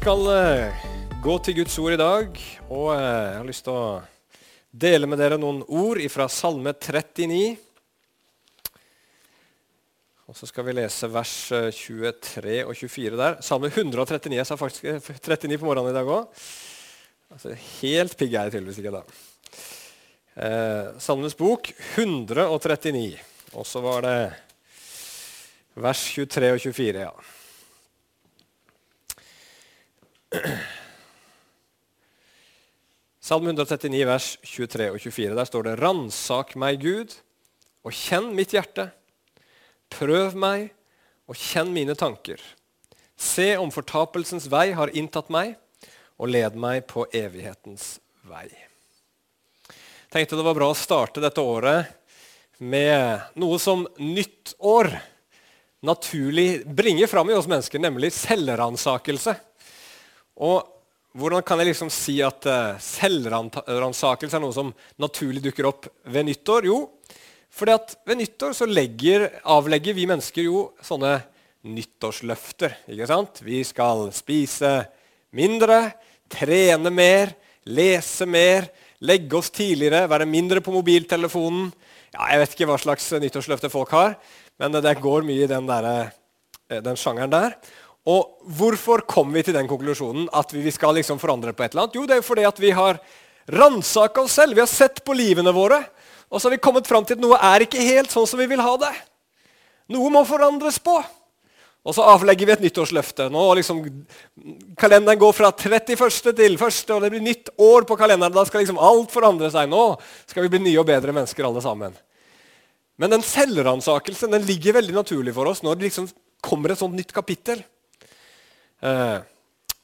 Skal eh, gå til Guds ord i dag, og eh, jeg har lyst til å dele med dere noen ord fra Salme 39. Og så skal vi lese vers eh, 23 og 24 der. Salme 139. Jeg sa faktisk eh, 39 på morgenen i dag òg. Altså, helt pigg er jeg tydeligvis ikke da. Eh, Salmenes bok 139. Og så var det vers 23 og 24. ja. Salme 139, vers 23 og 24. Der står det:" Ransak meg, Gud, og kjenn mitt hjerte. Prøv meg og kjenn mine tanker. Se om fortapelsens vei har inntatt meg, og led meg på evighetens vei. Tenkte det var bra å starte dette året med noe som nytt år naturlig bringer fram i oss mennesker, nemlig selvransakelse. Og hvordan kan jeg liksom si at uh, selvransakelse er noe som naturlig dukker opp ved nyttår? Jo, fordi at ved nyttår så legger, avlegger vi mennesker jo sånne nyttårsløfter. ikke sant? Vi skal spise mindre, trene mer, lese mer, legge oss tidligere, være mindre på mobiltelefonen. Ja, jeg vet ikke hva slags nyttårsløfter folk har, men det går mye i den, der, den sjangeren der. Og hvorfor kom vi til den konklusjonen at vi skal liksom forandre på et eller annet? Jo, det er fordi at vi har ransaka oss selv. Vi har sett på livene våre. Og så har vi kommet fram til at noe er ikke helt sånn som vi vil ha det. Noe må forandres på. Og så avlegger vi et nyttårsløfte. Nå liksom, Kalenderen går fra 31. til 1., og det blir nytt år på kalenderen. Da skal liksom alt forandre seg. Nå skal vi bli nye og bedre mennesker alle sammen. Men den selvransakelsen den ligger veldig naturlig for oss når det liksom kommer et sånt nytt kapittel. Eh,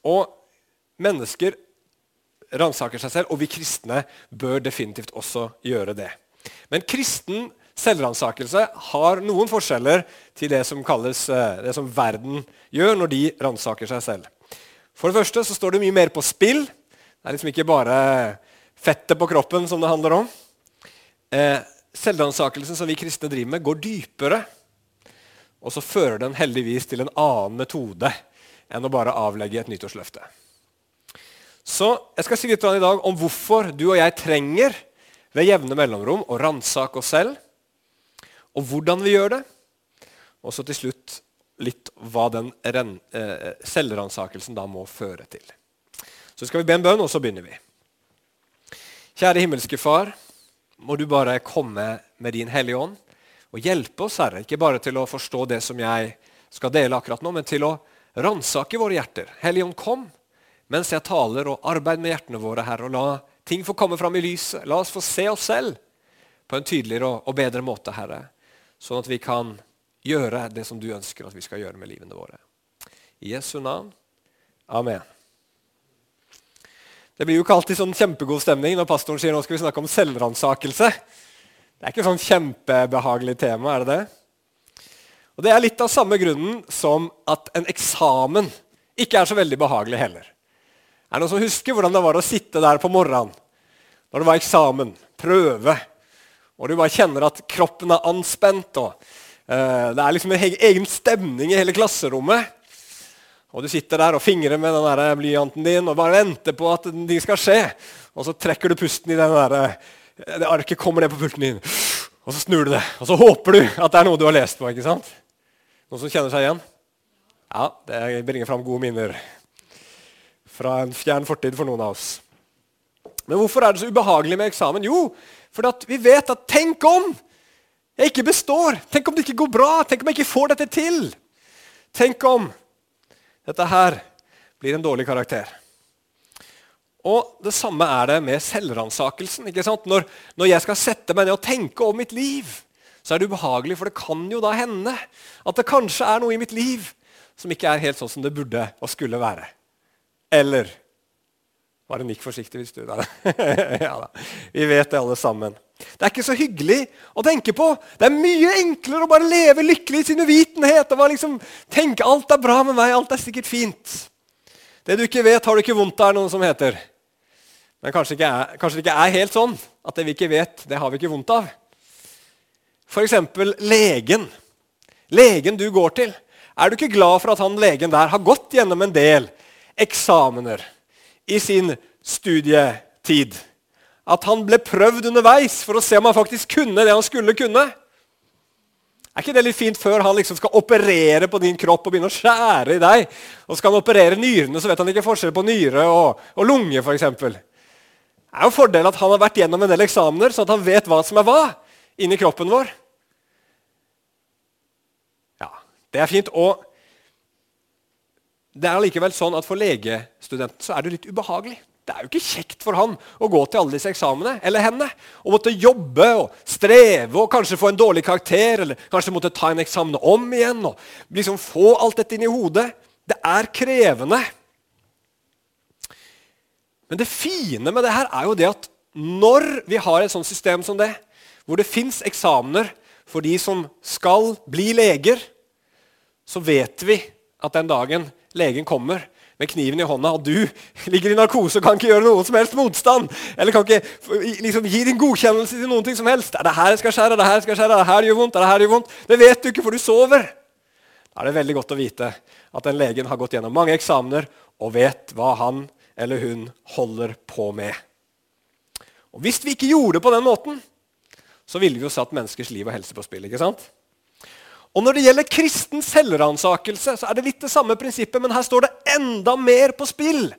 og mennesker ransaker seg selv, og vi kristne bør definitivt også gjøre det. Men kristen selvransakelse har noen forskjeller til det som kalles eh, det som verden gjør når de ransaker seg selv. For det første så står det mye mer på spill. Det er liksom ikke bare fettet på kroppen som det handler om. Eh, selvransakelsen som vi kristne driver med, går dypere. Og så fører den heldigvis til en annen metode enn å bare avlegge et nyttårsløfte. Så jeg skal si litt i dag om hvorfor du og jeg trenger ved jevne mellomrom å ransake oss selv, og hvordan vi gjør det. Og så til slutt litt hva den eh, selvransakelsen da må føre til. Så skal vi be en bønn, og så begynner vi. Kjære himmelske Far, må du bare komme med din Hellige Ånd og hjelpe oss, Herre, ikke bare til å forstå det som jeg skal dele akkurat nå, men til å ransake våre hjerter. Helligånd, kom mens jeg taler, og arbeid med hjertene våre, Herre, og la ting få komme fram i lyset. La oss få se oss selv på en tydeligere og bedre måte, Herre, sånn at vi kan gjøre det som du ønsker at vi skal gjøre med livene våre. I Jesu navn. Amen. Det blir jo ikke alltid sånn kjempegod stemning når pastoren sier nå skal vi snakke om selvransakelse. Det er ikke sånn kjempebehagelig tema, er det det? Og Det er litt av samme grunnen som at en eksamen ikke er så veldig behagelig heller. Er det noen som husker hvordan det var å sitte der på morgenen når det var eksamen, prøve, og du bare kjenner at kroppen er anspent, og uh, det er liksom en egen stemning i hele klasserommet? Og du sitter der og fingrer med den der blyanten din og bare venter på at ting skal skje. Og så trekker du pusten i den der, det arket kommer ned på pulten din, og så snur du det. Og så håper du at det er noe du har lest på. ikke sant? Noen som kjenner seg igjen? Ja, det bringer fram gode minner fra en fjern fortid for noen av oss. Men hvorfor er det så ubehagelig med eksamen? Jo, fordi vi vet at tenk om jeg ikke består! Tenk om det ikke går bra! Tenk om jeg ikke får dette til! Tenk om dette her blir en dårlig karakter. Og Det samme er det med selvransakelsen. Når, når jeg skal sette meg ned og tenke om mitt liv, så er det ubehagelig, for det kan jo da hende at det kanskje er noe i mitt liv som ikke er helt sånn som det burde og skulle være. Eller Bare nikk forsiktig hvis du da. ja, da. Vi vet det alle sammen. Det er ikke så hyggelig å tenke på. Det er mye enklere å bare leve lykkelig i sin uvitenhet. og bare liksom tenke alt er bra med meg, alt er sikkert fint. Det du ikke vet, har du ikke vondt av, er noe som heter. Men kanskje, er, kanskje, det ikke er helt sånn at det vi ikke vet, det har vi ikke vondt av. F.eks. legen. Legen du går til. Er du ikke glad for at han legen der har gått gjennom en del eksamener i sin studietid at han ble prøvd underveis for å se om han faktisk kunne det han skulle kunne. Er ikke det litt fint før han liksom skal operere på din kropp og begynne å skjære i deg? Og skal han operere nyrene, så vet han ikke forskjell på nyre og, og lunge, f.eks. Det er jo fordel at han har vært gjennom en del eksamener, sånn at han vet hva som er hva inni kroppen vår. Ja, det er fint. Og det er likevel sånn at for legestudenten så er det litt ubehagelig. Det er jo ikke kjekt for han å gå til alle disse eksamene, eller henne. Og måtte jobbe og streve og kanskje få en dårlig karakter, eller kanskje måtte ta en eksamen om igjen. og liksom Få alt dette inn i hodet. Det er krevende. Men det fine med det her er jo det at når vi har et sånt system som det, hvor det fins eksamener for de som skal bli leger, så vet vi at den dagen legen kommer, med kniven i hånda, og du ligger i narkose og kan ikke gjøre noen som helst motstand. Eller kan ikke liksom, gi din godkjennelse til noen ting som helst. Er det her jeg skal skjære? Er det her jeg skal skjære? Er det her gjør vondt? Er det her gjør vondt? Det vet du ikke, for du sover. Da er det veldig godt å vite at den legen har gått gjennom mange eksamener og vet hva han eller hun holder på med. Og Hvis vi ikke gjorde det på den måten, så ville vi jo satt menneskers liv og helse på spill. ikke sant? Og Når det gjelder kristen selvransakelse, så er det litt det samme prinsippet, men her står det enda mer på spill.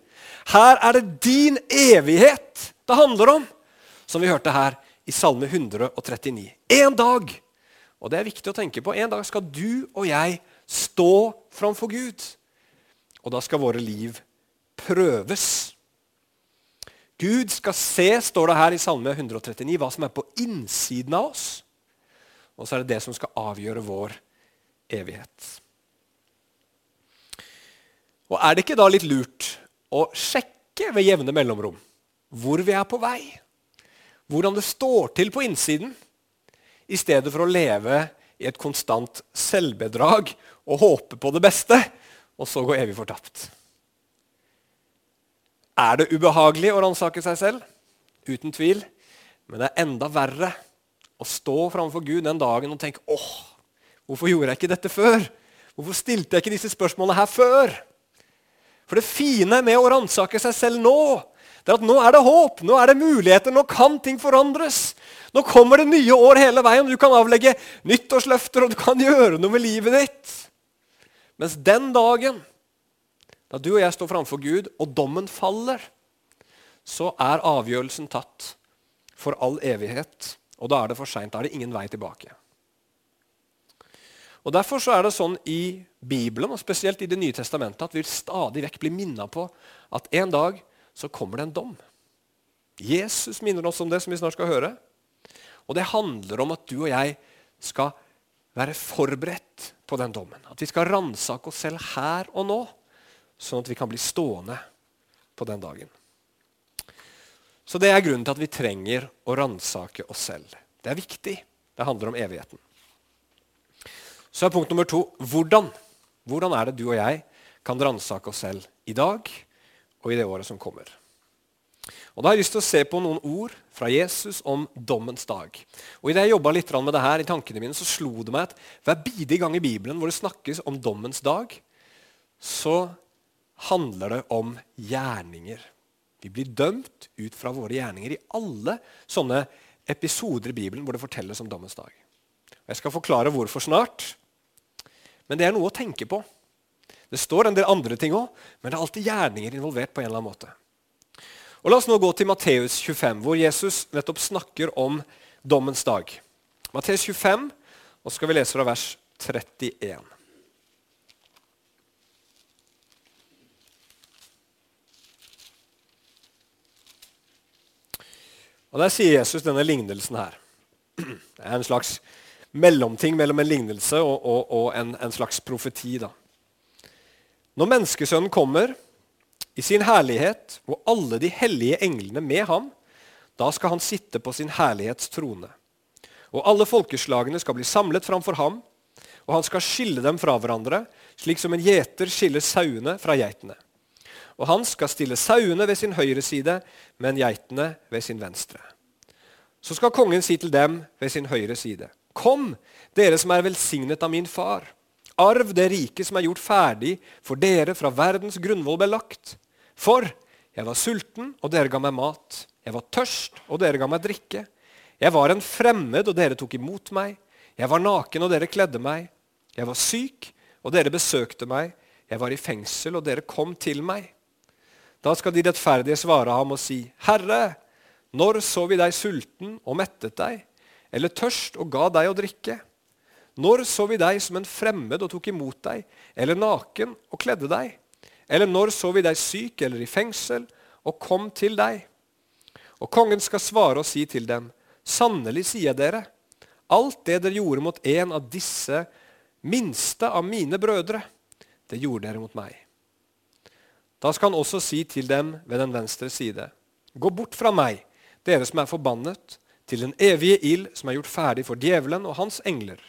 Her er det din evighet det handler om, som vi hørte her i Salme 139. En dag, og det er viktig å tenke på, en dag skal du og jeg stå framfor Gud. Og da skal våre liv prøves. Gud skal se, står det her i Salme 139, hva som er på innsiden av oss. Og så er det det som skal avgjøre vår evighet. Og Er det ikke da litt lurt å sjekke ved jevne mellomrom hvor vi er på vei? Hvordan det står til på innsiden, i stedet for å leve i et konstant selvbedrag og håpe på det beste, og så gå evig fortapt? Er det ubehagelig å ransake seg selv? Uten tvil. Men det er enda verre å stå framfor Gud den dagen og tenke åh, Hvorfor gjorde jeg ikke dette før? Hvorfor stilte jeg ikke disse spørsmålene her før? For det fine med å ransake seg selv nå, det er at nå er det håp, nå er det muligheter, nå kan ting forandres. Nå kommer det nye år hele veien, du kan avlegge nyttårsløfter og du kan gjøre noe med livet ditt. Mens den dagen da du og jeg står framfor Gud, og dommen faller, så er avgjørelsen tatt for all evighet. Og da er det for seint. Da er det ingen vei tilbake. Og Derfor så er det sånn i Bibelen, og spesielt i Det nye testamentet, at vi stadig vekk blir minna på at en dag så kommer det en dom. Jesus minner oss om det, som vi snart skal høre. Og det handler om at du og jeg skal være forberedt på den dommen. At vi skal ransake oss selv her og nå, sånn at vi kan bli stående på den dagen. Så det er grunnen til at vi trenger å ransake oss selv. Det er viktig. Det handler om evigheten. Så er punkt nummer to hvordan. Hvordan er det du og jeg kan ransake oss selv i dag og i det året som kommer? Og Da har jeg lyst til å se på noen ord fra Jesus om dommens dag. Og Idet jeg jobba litt med det her i tankene mine, så slo det meg at hver bidige gang i Bibelen hvor det snakkes om dommens dag, så handler det om gjerninger. Vi blir dømt ut fra våre gjerninger i alle sånne episoder i Bibelen hvor det fortelles om dommens dag. Jeg skal forklare hvorfor snart. Men det er noe å tenke på. Det står en del andre ting òg, men det er alltid gjerninger involvert. på en eller annen måte. Og La oss nå gå til Matteus 25, hvor Jesus nettopp snakker om dommens dag. Matteus 25, og så skal vi lese fra vers 31. Og Der sier Jesus denne lignelsen her. Det er en slags mellomting mellom en lignelse og, og, og en, en, slags profeti. Da. Når menneskesønnen kommer i sin herlighet og alle de hellige englene med ham, da skal han sitte på sin herlighets trone. Og alle folkeslagene skal bli samlet framfor ham, og han skal skille dem fra hverandre, slik som en gjeter skiller sauene fra geitene. Og han skal stille sauene ved sin høyre side, men geitene ved sin venstre. Så skal kongen si til dem ved sin høyre side.: Kom, dere som er velsignet av min far. arv det riket som er gjort ferdig for dere fra verdens grunnvoll ble lagt. For jeg var sulten, og dere ga meg mat. Jeg var tørst, og dere ga meg drikke. Jeg var en fremmed, og dere tok imot meg. Jeg var naken, og dere kledde meg. Jeg var syk, og dere besøkte meg. Jeg var i fengsel, og dere kom til meg. Da skal de rettferdige svare ham og si, Herre, når så vi deg sulten og mettet deg, eller tørst og ga deg å drikke? Når så vi deg som en fremmed og tok imot deg, eller naken og kledde deg? Eller når så vi deg syk eller i fengsel og kom til deg? Og kongen skal svare og si til dem, sannelig sier dere, alt det dere gjorde mot en av disse minste av mine brødre, det gjorde dere mot meg. Da skal han også si til dem ved den venstre side, gå bort fra meg, dere som er forbannet, til den evige ild som er gjort ferdig for djevelen og hans engler.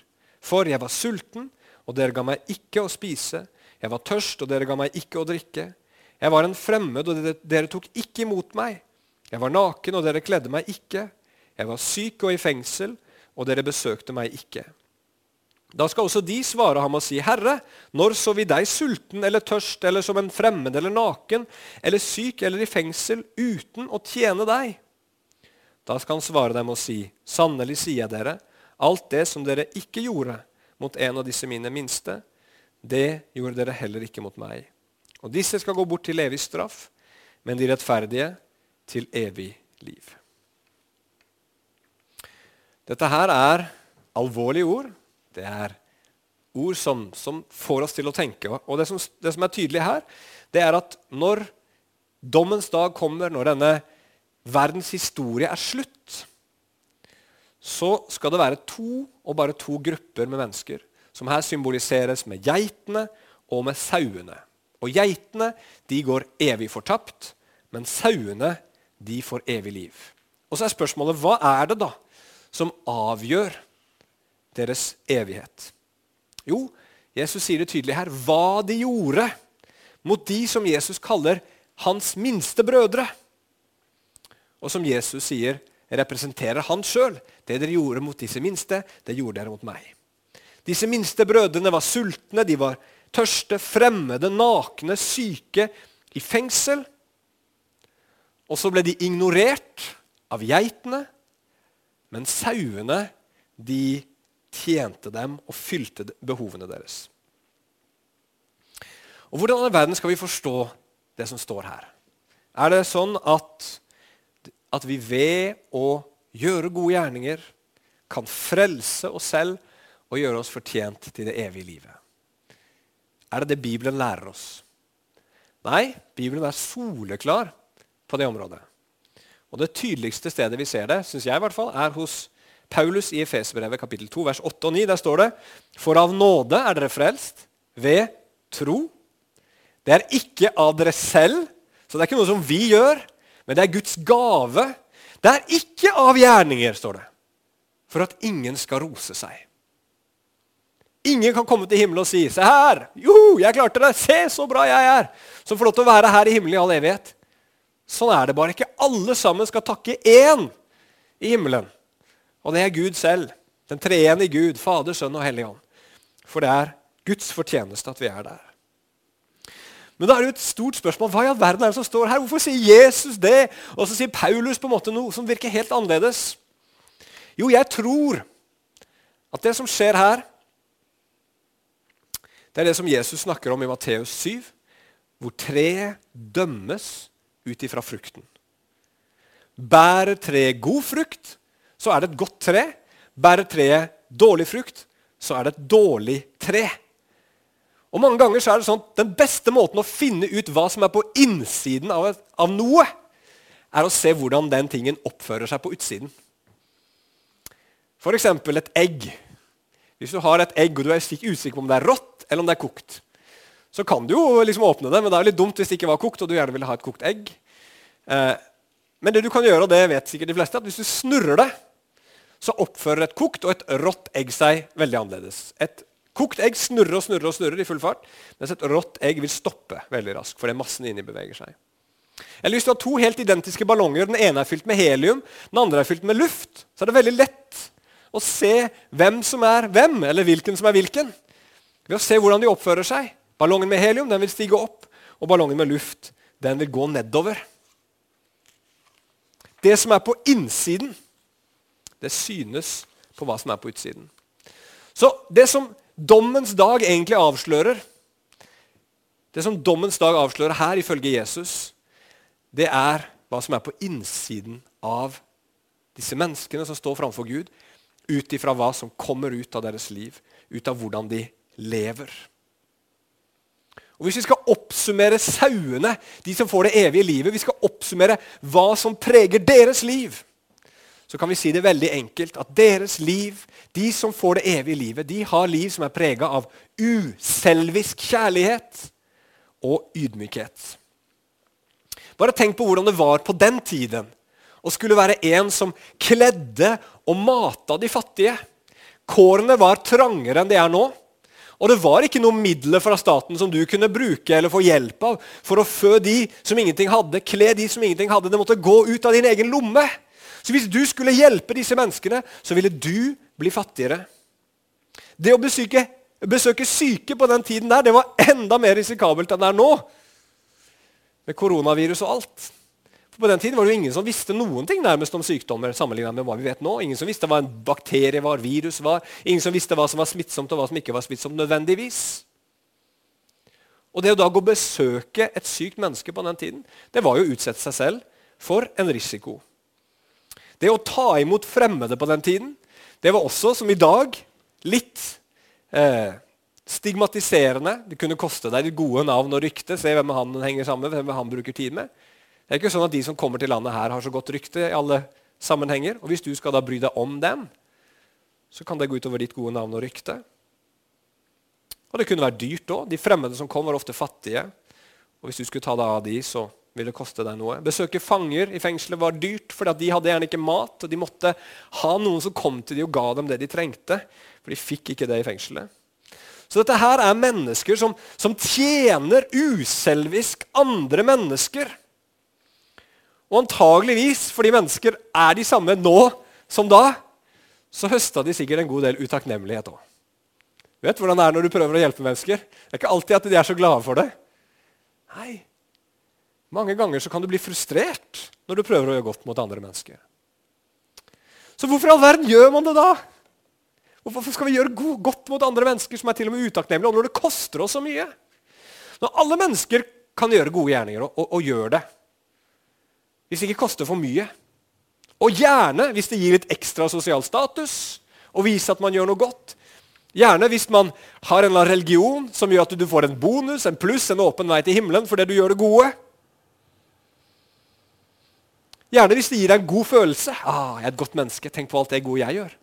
For jeg var sulten, og dere ga meg ikke å spise. Jeg var tørst, og dere ga meg ikke å drikke. Jeg var en fremmed, og dere tok ikke imot meg. Jeg var naken, og dere kledde meg ikke. Jeg var syk og i fengsel, og dere besøkte meg ikke. Da skal også de svare ham og si, Herre, når så vi deg sulten eller tørst eller som en fremmed eller naken eller syk eller i fengsel uten å tjene deg? Da skal han svare dem og si, sannelig sier jeg dere, alt det som dere ikke gjorde mot en av disse mine minste, det gjorde dere heller ikke mot meg. Og disse skal gå bort til evig straff, men de rettferdige til evig liv. Dette her er alvorlige ord. Det er ord som, som får oss til å tenke. Og det som, det som er tydelig her, det er at når dommens dag kommer, når denne verdens historie er slutt, så skal det være to og bare to grupper med mennesker, som her symboliseres med geitene og med sauene. Og geitene de går evig fortapt, men sauene de får evig liv. Og så er spørsmålet hva er det da som avgjør deres evighet? Jo, Jesus sier det tydelig her hva de gjorde mot de som Jesus kaller hans minste brødre og som Jesus sier, representerer han sjøl. Det dere gjorde mot disse minste, det gjorde dere mot meg. Disse minste brødrene var sultne, de var tørste, fremmede, nakne, syke, i fengsel. Og så ble de ignorert av geitene, men sauene de tjente dem og fylte behovene deres. Og Hvordan i verden skal vi forstå det som står her? Er det sånn at at vi ved å gjøre gode gjerninger kan frelse oss selv og gjøre oss fortjent til det evige livet. Er det det Bibelen lærer oss? Nei, Bibelen er soleklar på det området. Og Det tydeligste stedet vi ser det, synes jeg i hvert fall, er hos Paulus i Efesbrevet kapittel 2, vers 8 og 9. Der står det For av nåde er dere frelst ved tro. Det er ikke av dere selv, så det er ikke noe som vi gjør men det er Guds gave. Det er ikke av gjerninger, står det, for at ingen skal rose seg. Ingen kan komme til himmelen og si 'Se her! Jo, jeg klarte det! Se så bra jeg er!' Som får lov til å være her i himmelen i all evighet. Sånn er det bare ikke. Alle sammen skal takke én i himmelen. Og det er Gud selv. Den treende Gud, Fader, Sønn og Hellig Ånd. For det er Guds fortjeneste at vi er der. Men da er det jo et stort spørsmål. Hva i all verden er det som står her? Hvorfor sier Jesus det? Og så sier Paulus på en måte noe som virker helt annerledes. Jo, jeg tror at det som skjer her, det er det som Jesus snakker om i Matteus 7, hvor treet dømmes ut ifra frukten. Bærer treet god frukt, så er det et godt tre. Bærer treet dårlig frukt, så er det et dårlig tre. Og mange ganger så er det sånn at Den beste måten å finne ut hva som er på innsiden av, et, av noe, er å se hvordan den tingen oppfører seg på utsiden. F.eks. et egg. Hvis du har et egg og du er usikker på om det er rått eller om det er kokt, så kan du jo liksom åpne det, men det er litt dumt hvis det ikke var kokt og du gjerne ville ha et kokt egg. Eh, men det du kan gjøre, og det vet sikkert de fleste, at hvis du snurrer det, så oppfører et kokt og et rått egg seg veldig annerledes. Et Kokt egg snurrer og snurrer og snurrer i full fart, mens et rått egg vil stoppe veldig raskt fordi massen inni beveger seg. Eller Hvis du har to helt identiske ballonger, den ene er fylt med helium, den andre er fylt med luft, så er det veldig lett å se hvem som er hvem, eller hvilken som er hvilken. ved å se hvordan de oppfører seg. Ballongen med helium den vil stige opp, og ballongen med luft den vil gå nedover. Det som er på innsiden, det synes på hva som er på utsiden. Så det som dommens dag egentlig avslører, det som dommens dag avslører her, ifølge Jesus, det er hva som er på innsiden av disse menneskene som står framfor Gud, ut ifra hva som kommer ut av deres liv, ut av hvordan de lever. Og Hvis vi skal oppsummere sauene, de som får det evige livet, vi skal oppsummere hva som preger deres liv, så kan vi si det veldig enkelt at deres liv, de som får det evige livet, de har liv som er prega av uselvisk kjærlighet og ydmykhet. Bare tenk på hvordan det var på den tiden å skulle være en som kledde og mata de fattige. Kårene var trangere enn de er nå. Og det var ikke noen midler fra staten som du kunne bruke eller få hjelp av for å fø de som ingenting hadde, kle de som ingenting hadde. Det måtte gå ut av din egen lomme. Så hvis du skulle hjelpe disse menneskene, så ville du bli fattigere. Det å besøke, besøke syke på den tiden der, det var enda mer risikabelt enn det er nå. Med koronavirus og alt. For På den tiden var det jo ingen som visste noen ting nærmest om sykdommer. sammenlignet med hva vi vet nå. Ingen som visste hva en bakterie var, virus var. Ingen som visste hva som var smittsomt og hva som ikke var smittsomt nødvendigvis. Og det å da gå og besøke et sykt menneske på den tiden, det var jo å utsette seg selv for en risiko. Det å ta imot fremmede på den tiden, det var også, som i dag, litt eh, stigmatiserende. Det kunne koste deg ditt gode navn og rykte. Se hvem han henger sammen med, hvem han bruker tid med. Det er ikke sånn at de som kommer til landet her, har så godt rykte i alle sammenhenger. Og hvis du skal da bry deg om dem, så kan det gå utover ditt gode navn og rykte. Og det kunne være dyrt òg. De fremmede som kom, var ofte fattige. Og hvis du skulle ta deg av de, så ville koste deg noe. Besøke fanger i fengselet var dyrt, for de hadde gjerne ikke mat. Og de måtte ha noen som kom til dem og ga dem det de trengte. For de fikk ikke det i fengselet. Så dette her er mennesker som, som tjener uselvisk andre mennesker. Og antageligvis, fordi mennesker er de samme nå som da, så høsta de sikkert en god del utakknemlighet òg. Vet hvordan det er når du prøver å hjelpe mennesker? Det er ikke alltid at de er så glade for det. Nei. Mange ganger så kan du bli frustrert når du prøver å gjøre godt mot andre mennesker. Så hvorfor i all verden gjør man det da? Hvorfor skal vi gjøre godt mot andre mennesker som er til og med utakknemlige, når det koster oss så mye? Når alle mennesker kan gjøre gode gjerninger, og, og, og gjør det, hvis det ikke koster for mye. Og gjerne hvis det gir litt ekstra sosial status og viser at man gjør noe godt. Gjerne hvis man har en eller annen religion som gjør at du får en bonus, en pluss, en åpen vei til himmelen fordi du gjør det gode. Gjerne hvis det gir deg en god følelse. Ah, 'Jeg er et godt menneske. Tenk på alt det gode jeg gjør.'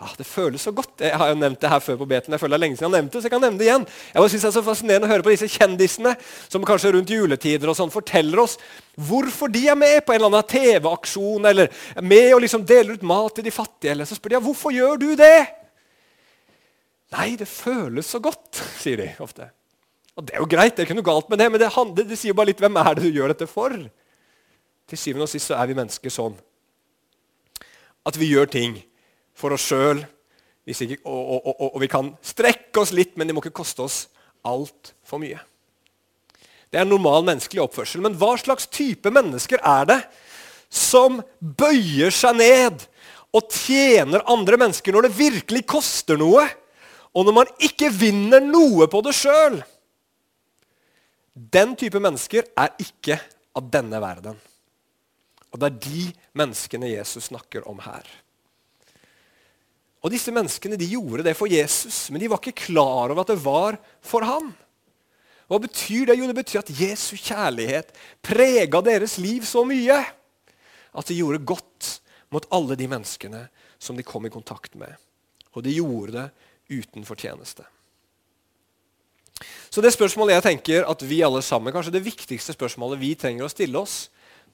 Ah, det føles så godt. Jeg har jo nevnt det her før på beten. Jeg føler det er lenge siden jeg har nevnt det, så jeg kan nevne det igjen. Jeg synes det er så fascinerende å høre på disse kjendisene som kanskje rundt juletider og sånn forteller oss hvorfor de er med på en eller annen TV-aksjon eller er med og liksom deler ut mat til de fattige. Eller så spør de ja, hvorfor gjør du det. Nei, det føles så godt, sier de ofte. Og Det er jo greit, det er ikke noe galt med det, men det, handler, det sier bare litt hvem er det du gjør dette for. Til syvende og sist så er vi mennesker sånn at vi gjør ting for oss sjøl. Og, og, og, og, vi kan strekke oss litt, men det må ikke koste oss altfor mye. Det er normal menneskelig oppførsel. Men hva slags type mennesker er det som bøyer seg ned og tjener andre mennesker når det virkelig koster noe, og når man ikke vinner noe på det sjøl? Den type mennesker er ikke av denne verden. Og det er de menneskene Jesus snakker om her. Og disse menneskene de gjorde det for Jesus, men de var ikke klar over at det var for ham. Hva betyr det? Jo, det betyr at Jesu kjærlighet prega deres liv så mye at de gjorde godt mot alle de menneskene som de kom i kontakt med. Og de gjorde det uten fortjeneste. Så det spørsmålet jeg tenker at vi alle sammen, kanskje det viktigste spørsmålet vi trenger å stille oss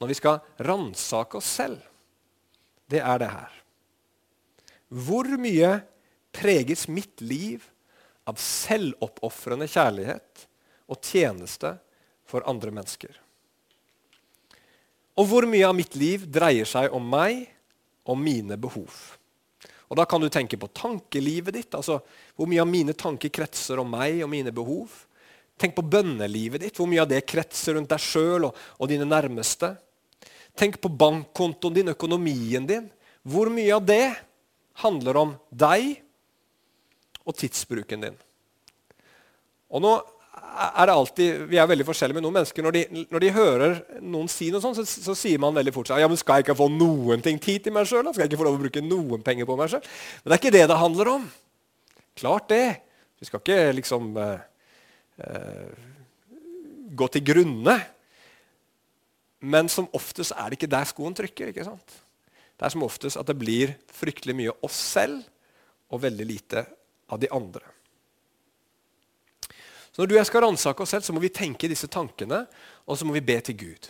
når vi skal ransake oss selv, det er det her. Hvor mye preges mitt liv av selvoppofrende kjærlighet og tjeneste for andre mennesker? Og hvor mye av mitt liv dreier seg om meg og mine behov? Og Da kan du tenke på tankelivet ditt. altså Hvor mye av mine tanker kretser om meg og mine behov. Tenk på bønnelivet ditt. Hvor mye av det kretser rundt deg sjøl og, og, dine nærmeste. Tenk på bankkontoen din, økonomien din. Hvor mye av det handler om deg og tidsbruken din? Og nå er det alltid, Vi er veldig forskjellige med noen mennesker. Når de, når de hører noen si noe sånt, så, så, sier man veldig fort ja, men skal jeg ikke få noen ting tid til meg sjøl? Skal jeg ikke få lov å bruke noen penger på meg sjøl? Men det er ikke det det handler om. Klart det. Vi skal ikke liksom eh, eh, gå til grunne. Men som oftest er det ikke der skoen trykker. ikke sant? Det er som oftest at det blir fryktelig mye oss selv og veldig lite av de andre. Så Når du og jeg skal ransake oss selv, så må vi tenke disse tankene, og så må vi be til Gud.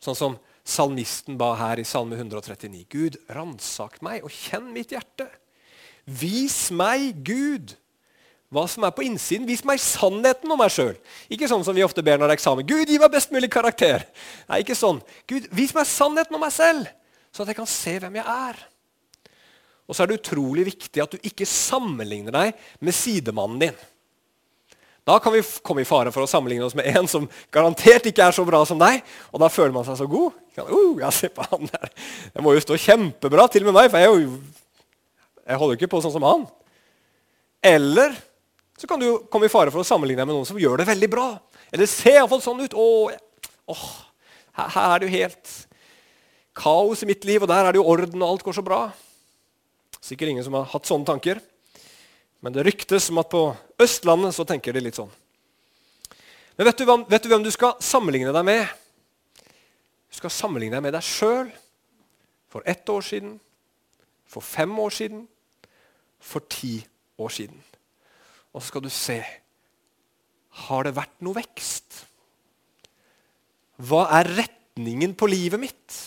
Sånn som salmisten ba her i Salme 139. Gud, ransak meg og kjenn mitt hjerte. Vis meg, Gud, hva som er på innsiden. Vis meg sannheten om meg sjøl. Ikke sånn som vi ofte ber når det er eksamen. Gud, gi meg best mulig karakter. Nei, ikke sånn. Gud, vis meg sannheten om meg selv, så at jeg kan se hvem jeg er. Og så er det utrolig viktig at du ikke sammenligner deg med sidemannen din. Da kan vi komme i fare for å sammenligne oss med en som garantert ikke er så bra som deg. Og da føler man seg så god. Uh, ja, se på han der. Det må jo stå kjempebra til med meg, for jeg, jeg holder jo ikke på sånn som han. Eller så kan du komme i fare for å sammenligne deg med noen som gjør det veldig bra. Eller ser iallfall sånn ut. Åh, åh, her, er det jo helt kaos i mitt liv, og der er det jo orden, og alt går så bra. Sikkert ingen som har hatt sånne tanker. Men det ryktes om at på Østlandet så tenker de litt sånn. Men vet du, vet du hvem du skal sammenligne deg med? Du skal sammenligne deg med deg sjøl for ett år siden, for fem år siden, for ti år siden. Og så skal du se har det vært noe vekst. Hva er retningen på livet mitt?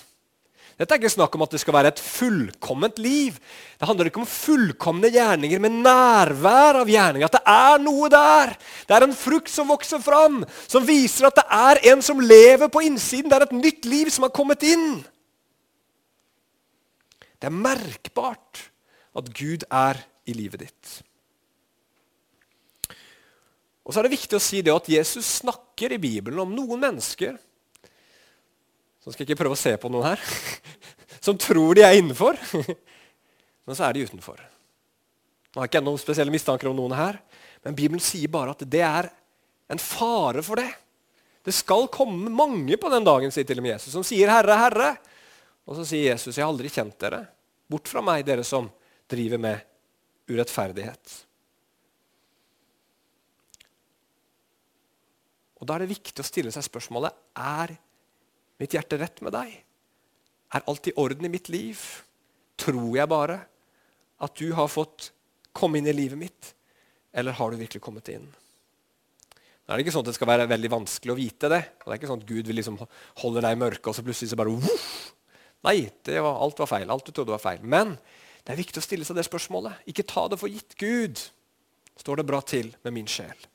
Dette er ikke snakk om at det skal være et fullkomment liv. Det handler ikke om fullkomne gjerninger, men nærvær av gjerninger. At det er noe der. Det er en frukt som vokser fram, som viser at det er en som lever på innsiden. Det er et nytt liv som har kommet inn. Det er merkbart at Gud er i livet ditt. Og så er det viktig å si det at Jesus snakker i Bibelen om noen mennesker så skal jeg ikke prøve å se på noen her som tror de er innenfor. Men så er de utenfor. Nå har ikke jeg noen spesielle mistanker om noen her, men Bibelen sier bare at det er en fare for det. Det skal komme mange på den dagen sier til og med Jesus, som sier 'Herre, Herre'. Og så sier Jesus, 'Jeg har aldri kjent dere. Bort fra meg, dere som driver med urettferdighet'. Og Da er det viktig å stille seg spørsmålet er mitt hjerte rett med deg? Er alt i orden i mitt liv? Tror jeg bare at du har fått komme inn i livet mitt? Eller har du virkelig kommet inn? Nå er det ikke sånn at det skal være veldig vanskelig å vite det. Og det er ikke sånn at Gud vil liksom holde deg i mørket, og så plutselig så bare Voff! Nei, var, alt var feil. Alt du trodde var feil. Men det er viktig å stille seg det spørsmålet. Ikke ta det for gitt. Gud, står det bra til med min sjel?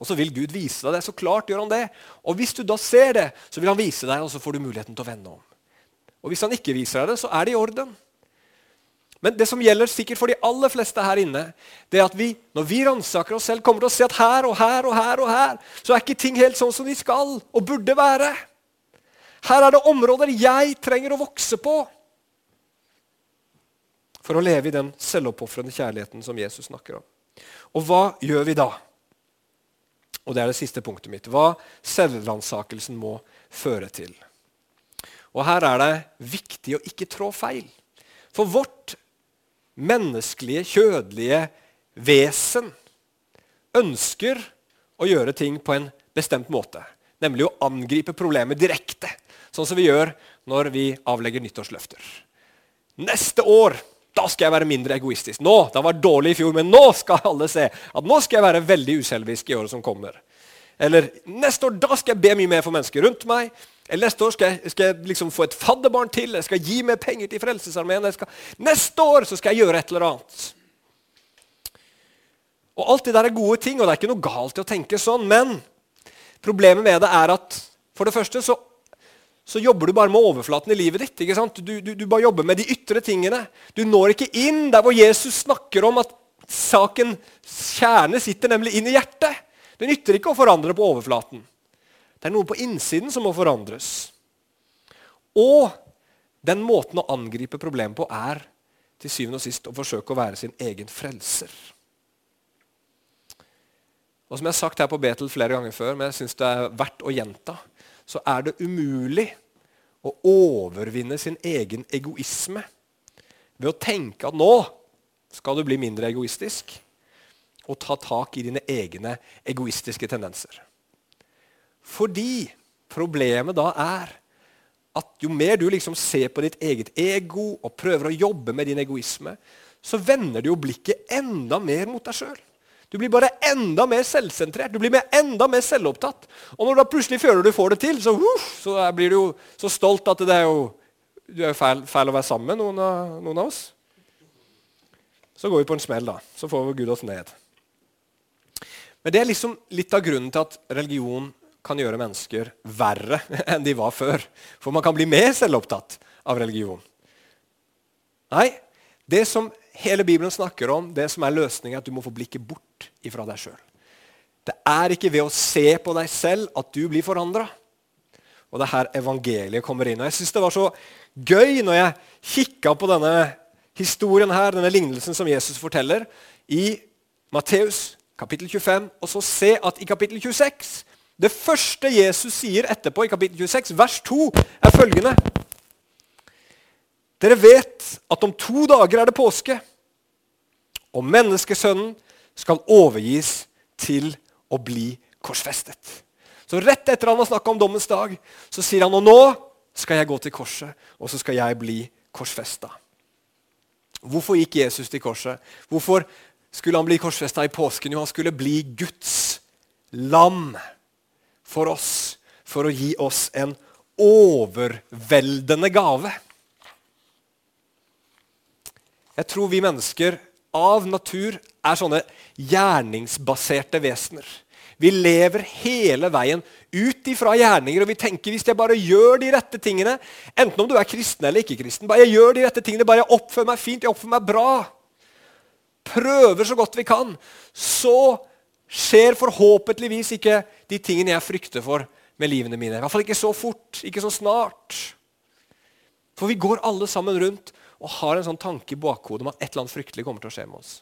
Og så vil Gud vise deg det. Så klart gjør han det. Og hvis du da ser det, så vil han vise deg, og så får du muligheten til å vende om. Og hvis han ikke viser deg det, så er det i orden. Men det som gjelder sikkert for de aller fleste her inne, det er at vi, når vi ransaker oss selv, kommer til å se at her og her og her og her, så er ikke ting helt sånn som de skal og burde være. Her er det områder jeg trenger å vokse på for å leve i den selvoppofrende kjærligheten som Jesus snakker om. Og hva gjør vi da? Og det er det siste punktet mitt. Hva selvransakelsen må føre til. Og her er det viktig å ikke trå feil. For vårt menneskelige, kjødelige vesen ønsker å gjøre ting på en bestemt måte. Nemlig å angripe problemet direkte. Sånn som vi gjør når vi avlegger nyttårsløfter. Neste år da skal jeg være mindre egoistisk. Nå, Det var dårlig i fjor, men nå skal alle se at nå skal jeg være veldig uselvisk i året som kommer. Eller neste år da skal jeg be mye mer for mennesker rundt meg. Eller neste år skal jeg, skal jeg liksom få et fadderbarn til. Jeg skal gi mer penger til Frelsesarmeen. Neste år så skal jeg gjøre et eller annet. Og Alt det der er gode ting, og det er ikke noe galt i å tenke sånn. Men problemet med det er at for det første så, så jobber du bare med overflaten i livet ditt. ikke sant? Du, du, du bare jobber med de ytre tingene. Du når ikke inn der hvor Jesus snakker om at saken, kjerne sitter nemlig inn i hjertet. Det nytter ikke å forandre på overflaten. Det er noe på innsiden som må forandres. Og den måten å angripe problemet på er til syvende og sist å forsøke å være sin egen frelser. Og Som jeg har sagt her på Betel flere ganger før, men jeg synes det er verdt å gjenta, så er det umulig å overvinne sin egen egoisme ved å tenke at nå skal du bli mindre egoistisk og ta tak i dine egne egoistiske tendenser. Fordi problemet da er at jo mer du liksom ser på ditt eget ego og prøver å jobbe med din egoisme, så vender du jo blikket enda mer mot deg sjøl. Du blir bare enda mer selvsentrert, du blir enda mer selvopptatt. Og når du da plutselig føler du får det til, så, uh, så blir du jo så stolt at det er jo, du er jo feil, feil å være sammen med noen av, noen av oss. Så går vi på en smell, da. Så får vi Gud oss ned. Men det er liksom litt av grunnen til at religion kan gjøre mennesker verre enn de var før. For man kan bli mer selvopptatt av religion. Nei, det som hele Bibelen snakker om, det som er løsningen, at du må få blikket bort ifra deg sjøl. Det er ikke ved å se på deg selv at du blir forandra. Og det er her evangeliet kommer inn. Og Jeg syns det var så gøy når jeg kikka på denne historien her, denne lignelsen som Jesus forteller, i Matteus kapittel 25, og så se at i kapittel 26 det første Jesus sier etterpå, i kapittel 26, vers 2, er følgende Dere vet at om to dager er det påske, og menneskesønnen skal overgis til å bli korsfestet. Så Rett etter han har snakka om dommens dag, så sier han og nå skal jeg gå til korset, og så skal jeg bli korsfesta. Hvorfor gikk Jesus til korset? Hvorfor skulle han bli korsfesta i påsken? Jo, han skulle bli Guds lam for oss for å gi oss en overveldende gave. Jeg tror vi mennesker av natur er sånne gjerningsbaserte vesener. Vi lever hele veien ut ifra gjerninger, og vi tenker hvis jeg bare gjør de rette tingene Enten om du er kristen eller ikke kristen, bare jeg gjør de rette tingene, bare jeg oppfører meg fint, jeg oppfører meg bra Prøver så godt vi kan, så skjer forhåpentligvis ikke de tingene jeg frykter for med livene mine. I hvert fall ikke så fort, ikke så snart. For vi går alle sammen rundt og har en sånn tanke i bakhodet om at et eller annet fryktelig kommer til å skje med oss.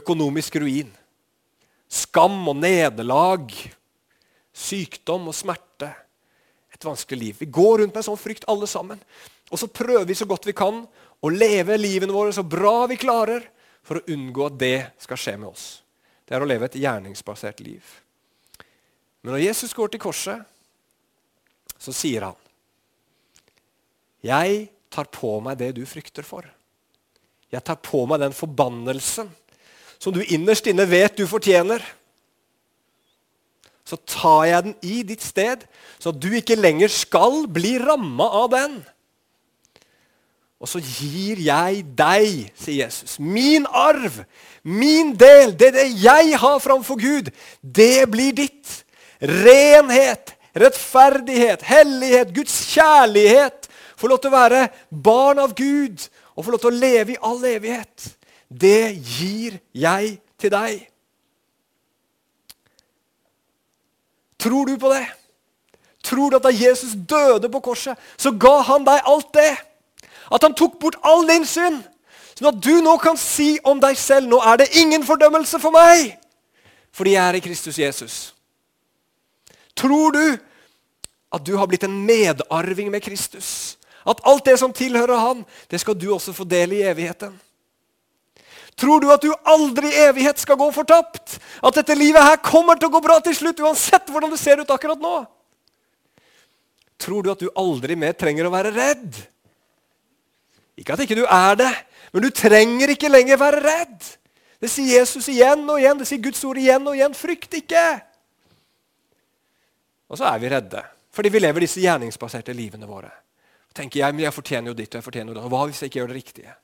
Økonomisk ruin. Skam og nederlag. Sykdom og smerte. Et vanskelig liv. Vi går rundt med en sånn frykt alle sammen. Og så prøver vi så godt vi kan å leve livene våre så bra vi klarer for å unngå at det skal skje med oss. Det er å leve et gjerningsbasert liv. Men når Jesus går til korset, så sier han Jeg tar på meg det du frykter for. Jeg tar på meg den forbannelsen som du innerst inne vet du fortjener. Så tar jeg den i ditt sted, så at du ikke lenger skal bli ramma av den. Og så gir jeg deg, sier Jesus, min arv, min del, det, det jeg har framfor Gud, det blir ditt. Renhet, rettferdighet, hellighet, Guds kjærlighet. Få lov til å være barn av Gud og få lov til å leve i all evighet. Det gir jeg til deg. Tror du på det? Tror du at da Jesus døde på korset, så ga han deg alt det? At han tok bort all din synd. Sånn at du nå kan si om deg selv nå er det ingen fordømmelse for meg, fordi jeg er i Kristus Jesus. Tror du at du har blitt en medarving med Kristus? At alt det som tilhører han, det skal du også få del i evigheten? Tror du at du aldri i evighet skal gå fortapt? At dette livet her kommer til å gå bra til slutt, uansett hvordan det ser ut akkurat nå? Tror du at du aldri mer trenger å være redd? Ikke at ikke du er det, men du trenger ikke lenger være redd. Det sier Jesus igjen og igjen, det sier Guds ord igjen og igjen. Frykt ikke! Og så er vi redde, fordi vi lever disse gjerningsbaserte livene våre. Tenker jeg, men jeg fortjener jo ditt og jeg fortjener jo det. Hva hvis jeg ikke gjør det riktige?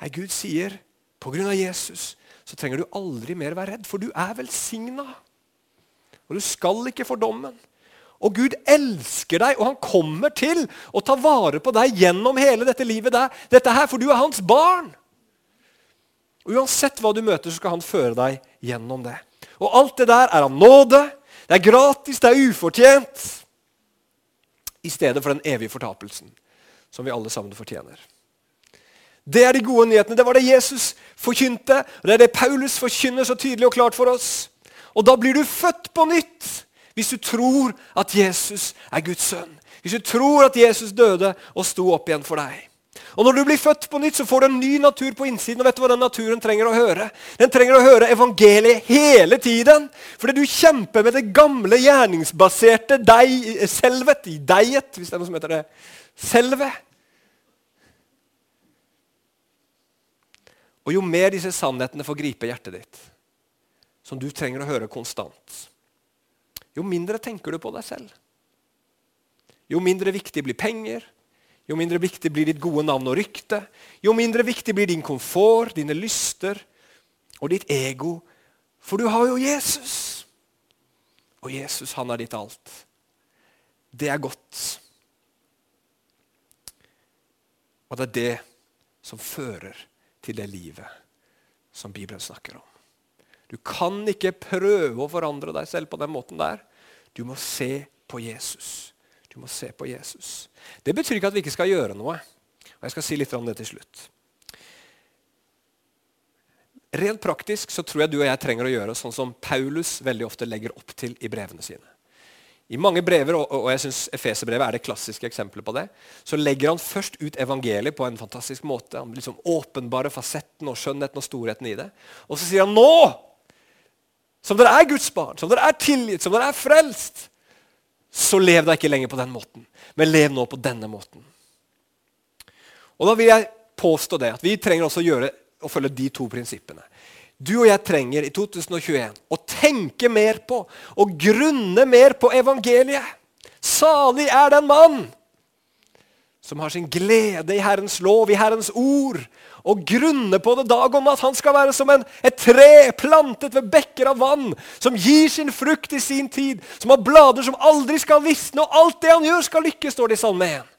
Nei, Gud sier pga. Jesus så trenger du aldri mer være redd, for du er velsigna. Og du skal ikke få dommen. Og Gud elsker deg, og han kommer til å ta vare på deg gjennom hele dette livet. Der. Dette her, For du er hans barn. Og Uansett hva du møter, så skal han føre deg gjennom det. Og alt det der er av nåde. Det er gratis, det er ufortjent. I stedet for den evige fortapelsen som vi alle sammen fortjener. Det er de gode nyhetene. Det var det Jesus forkynte, og det er det Paulus forkynner så tydelig og klart for oss. Og da blir du født på nytt hvis du tror at Jesus er Guds sønn. Hvis du tror at Jesus døde og sto opp igjen for deg. Og Når du blir født på nytt, så får du en ny natur på innsiden. og vet du hva Den naturen trenger å høre? Den trenger å høre evangeliet hele tiden. Fordi du kjemper med det gamle, gjerningsbaserte deg, selvet. I deiet, hvis det er noe som heter det. Selve. Og jo mer disse sannhetene får gripe hjertet ditt, som du trenger å høre konstant, jo mindre tenker du på deg selv. Jo mindre viktig blir penger, jo mindre viktig blir ditt gode navn og rykte. Jo mindre viktig blir din komfort, dine lyster og ditt ego. For du har jo Jesus. Og Jesus, han er ditt alt. Det er godt. Og det er det som fører til det livet som Bibelen snakker om. Du kan ikke prøve å forandre deg selv på den måten der. Du må se på Jesus. Du må se på Jesus. Det betyr ikke at vi ikke skal gjøre noe. Og Jeg skal si litt om det til slutt. Rent praktisk så tror jeg du og jeg trenger å gjøre sånn som Paulus veldig ofte legger opp til i brevene sine. I mange brever, og jeg synes Efeserbrevet er det klassiske eksempelet på det, så legger han først ut evangeliet på en fantastisk måte. Han liksom åpenbare fasetten og skjønnheten og storheten i det. Og så sier han nå som dere er Guds barn, som dere er tilgitt, som dere er frelst, så lev da ikke lenger på den måten, men lev nå på denne måten. Og Da vil jeg påstå det, at vi trenger også å, gjøre, å følge de to prinsippene. Du og jeg trenger i 2021 å tenke mer på og grunne mer på evangeliet. Salig er den mann som har sin glede i Herrens lov, i Herrens ord, og grunner på det dag og natt. Han skal være som en, et tre plantet ved bekker av vann, som gir sin frukt i sin tid, som har blader som aldri skal visne, og alt det han gjør, skal lykkes, står det i Salme 1.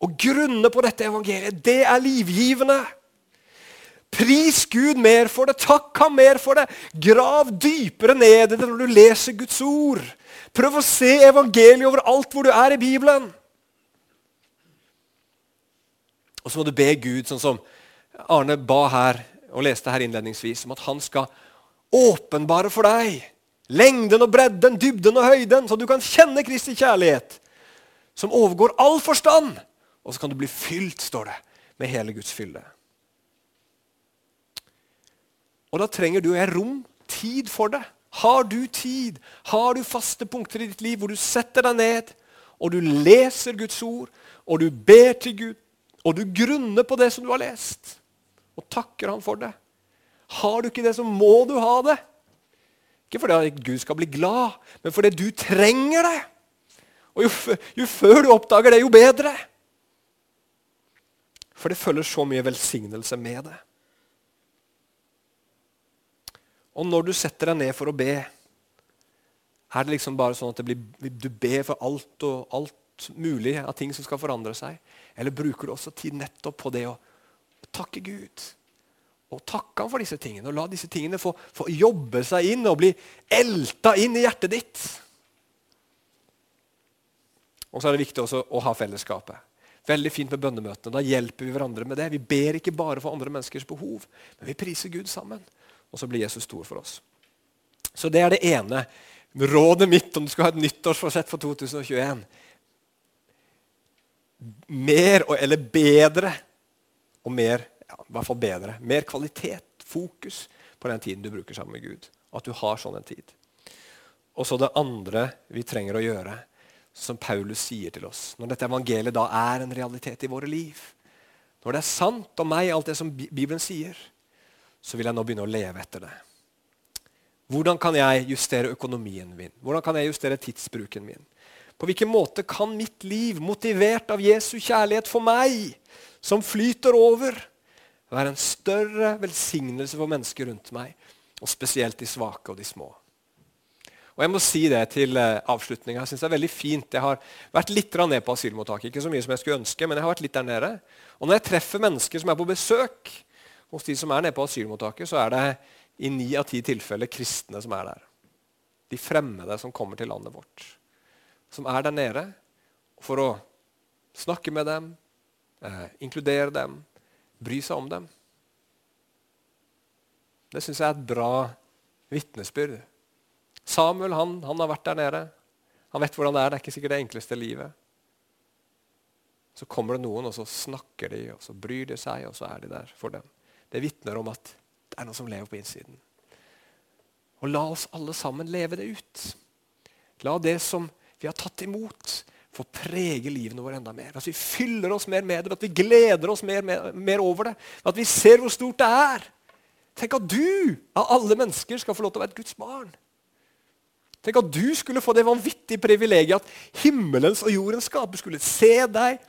Å grunne på dette evangeliet, det er livgivende. Pris Gud mer for det, takk ham mer for det. Grav dypere ned i det når du leser Guds ord. Prøv å se evangeliet over alt hvor du er i Bibelen. Og så må du be Gud, sånn som Arne ba her og leste her innledningsvis, om at han skal åpenbare for deg lengden og bredden, dybden og høyden, så du kan kjenne Kristi kjærlighet, som overgår all forstand. Og så kan du bli fylt, står det, med hele Guds fylde. Og da trenger du og jeg rom, tid for det. Har du tid? Har du faste punkter i ditt liv hvor du setter deg ned, og du leser Guds ord, og du ber til Gud, og du grunner på det som du har lest, og takker han for det. Har du ikke det, så må du ha det. Ikke fordi Gud skal bli glad, men fordi du trenger det. Og jo, jo før du oppdager det, jo bedre. For det følger så mye velsignelse med det. Og når du setter deg ned for å be, er det liksom bare sånn at blir, du ber for alt og alt mulig av ting som skal forandre seg? Eller bruker du også tid nettopp på det å takke Gud? Og takke ham for disse tingene, og la disse tingene få, få jobbe seg inn og bli elta inn i hjertet ditt. Og så er det viktig også å ha fellesskapet. Veldig fint med bønnemøtene. Da hjelper vi hverandre med det. Vi ber ikke bare for andre menneskers behov, men vi priser Gud sammen. Og så blir Jesus stor for oss. Så det er det ene. Rådet mitt om du skal ha et nyttårsforsett for 2021 mer eller bedre og mer ja, i hvert fall bedre, mer kvalitet, fokus, på den tiden du bruker sammen med Gud. At du har sånn en tid. Og så det andre vi trenger å gjøre, som Paulus sier til oss, når dette evangeliet da er en realitet i våre liv, når det er sant om meg, alt det som Bibelen sier, så vil jeg nå begynne å leve etter det. Hvordan kan jeg justere økonomien min? Hvordan kan jeg justere tidsbruken min? På hvilken måte kan mitt liv, motivert av Jesu kjærlighet for meg, som flyter over, være en større velsignelse for mennesker rundt meg, og spesielt de svake og de små? Og jeg må si det til eh, avslutninga. Jeg synes det er veldig fint. Jeg har vært litt ned på asylmottaket. Ikke så mye som jeg skulle ønske, men jeg har vært litt der nede. Og når jeg treffer mennesker som er på besøk hos de som er nede på asylmottaket, så er det i ni av ti tilfeller kristne som er der. De fremmede som kommer til landet vårt. Som er der nede for å snakke med dem, eh, inkludere dem, bry seg om dem. Det syns jeg er et bra vitnesbyrd. Samuel han, han, har vært der nede. Han vet hvordan det er. Det er ikke sikkert det enkleste livet. Så kommer det noen, og så snakker de, og så bryr de seg, og så er de der for dem. Det vitner om at det er noe som lever på innsiden. Og la oss alle sammen leve det ut. La det som vi har tatt imot, får prege livene våre enda mer. At vi fyller oss mer med det, at vi gleder oss mer, mer, mer over det. At vi ser hvor stort det er. Tenk at du av alle mennesker skal få lov til å være et Guds barn. Tenk at du skulle få det vanvittige privilegiet at himmelens og jordens skaper skulle se deg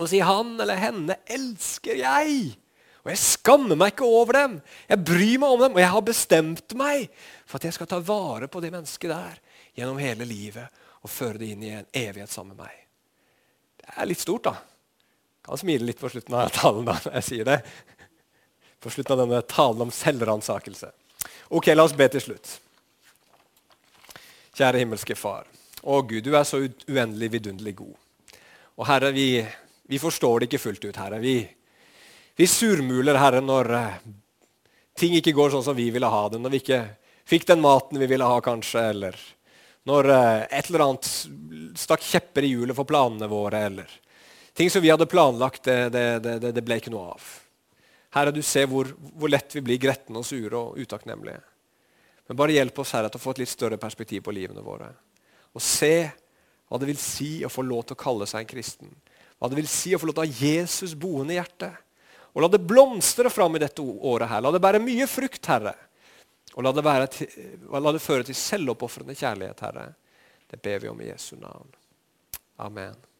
og si 'Han eller henne elsker jeg'. Og jeg skammer meg ikke over dem. Jeg bryr meg om dem, og jeg har bestemt meg for at jeg skal ta vare på det mennesket der gjennom hele livet og føre det inn i en evighet sammen med meg. Det er litt stort, da. Jeg kan smile litt på slutten av talen da når jeg sier det på slutten av denne talen om selvransakelse. Ok, la oss be til slutt. Kjære himmelske Far. Å Gud, du er så uendelig vidunderlig god. Og Herre, vi, vi, forstår det ikke fullt ut, Herre. Vi, vi surmuler, Herre, når uh, ting ikke går sånn som vi ville ha det. Når vi ikke fikk den maten vi ville ha, kanskje. Eller når uh, et eller annet stakk kjepper i hjulet for planene våre. Eller ting som vi hadde planlagt, det, det, det, det ble ikke noe av. Herre, du ser hvor, hvor lett vi blir gretne og sure og utakknemlige. Men bare hjelp oss Herre, til å få et litt større perspektiv på livene våre. Og se hva det vil si å få lov til å kalle seg en kristen. Hva det vil si å få lov til å ha Jesus boende i hjertet. Og la det blomstre fram i dette året. her. La det bære mye frukt, Herre. Og la det, til, la det føre til selvoppofrende kjærlighet, Herre. Det ber vi om i Jesu navn. Amen.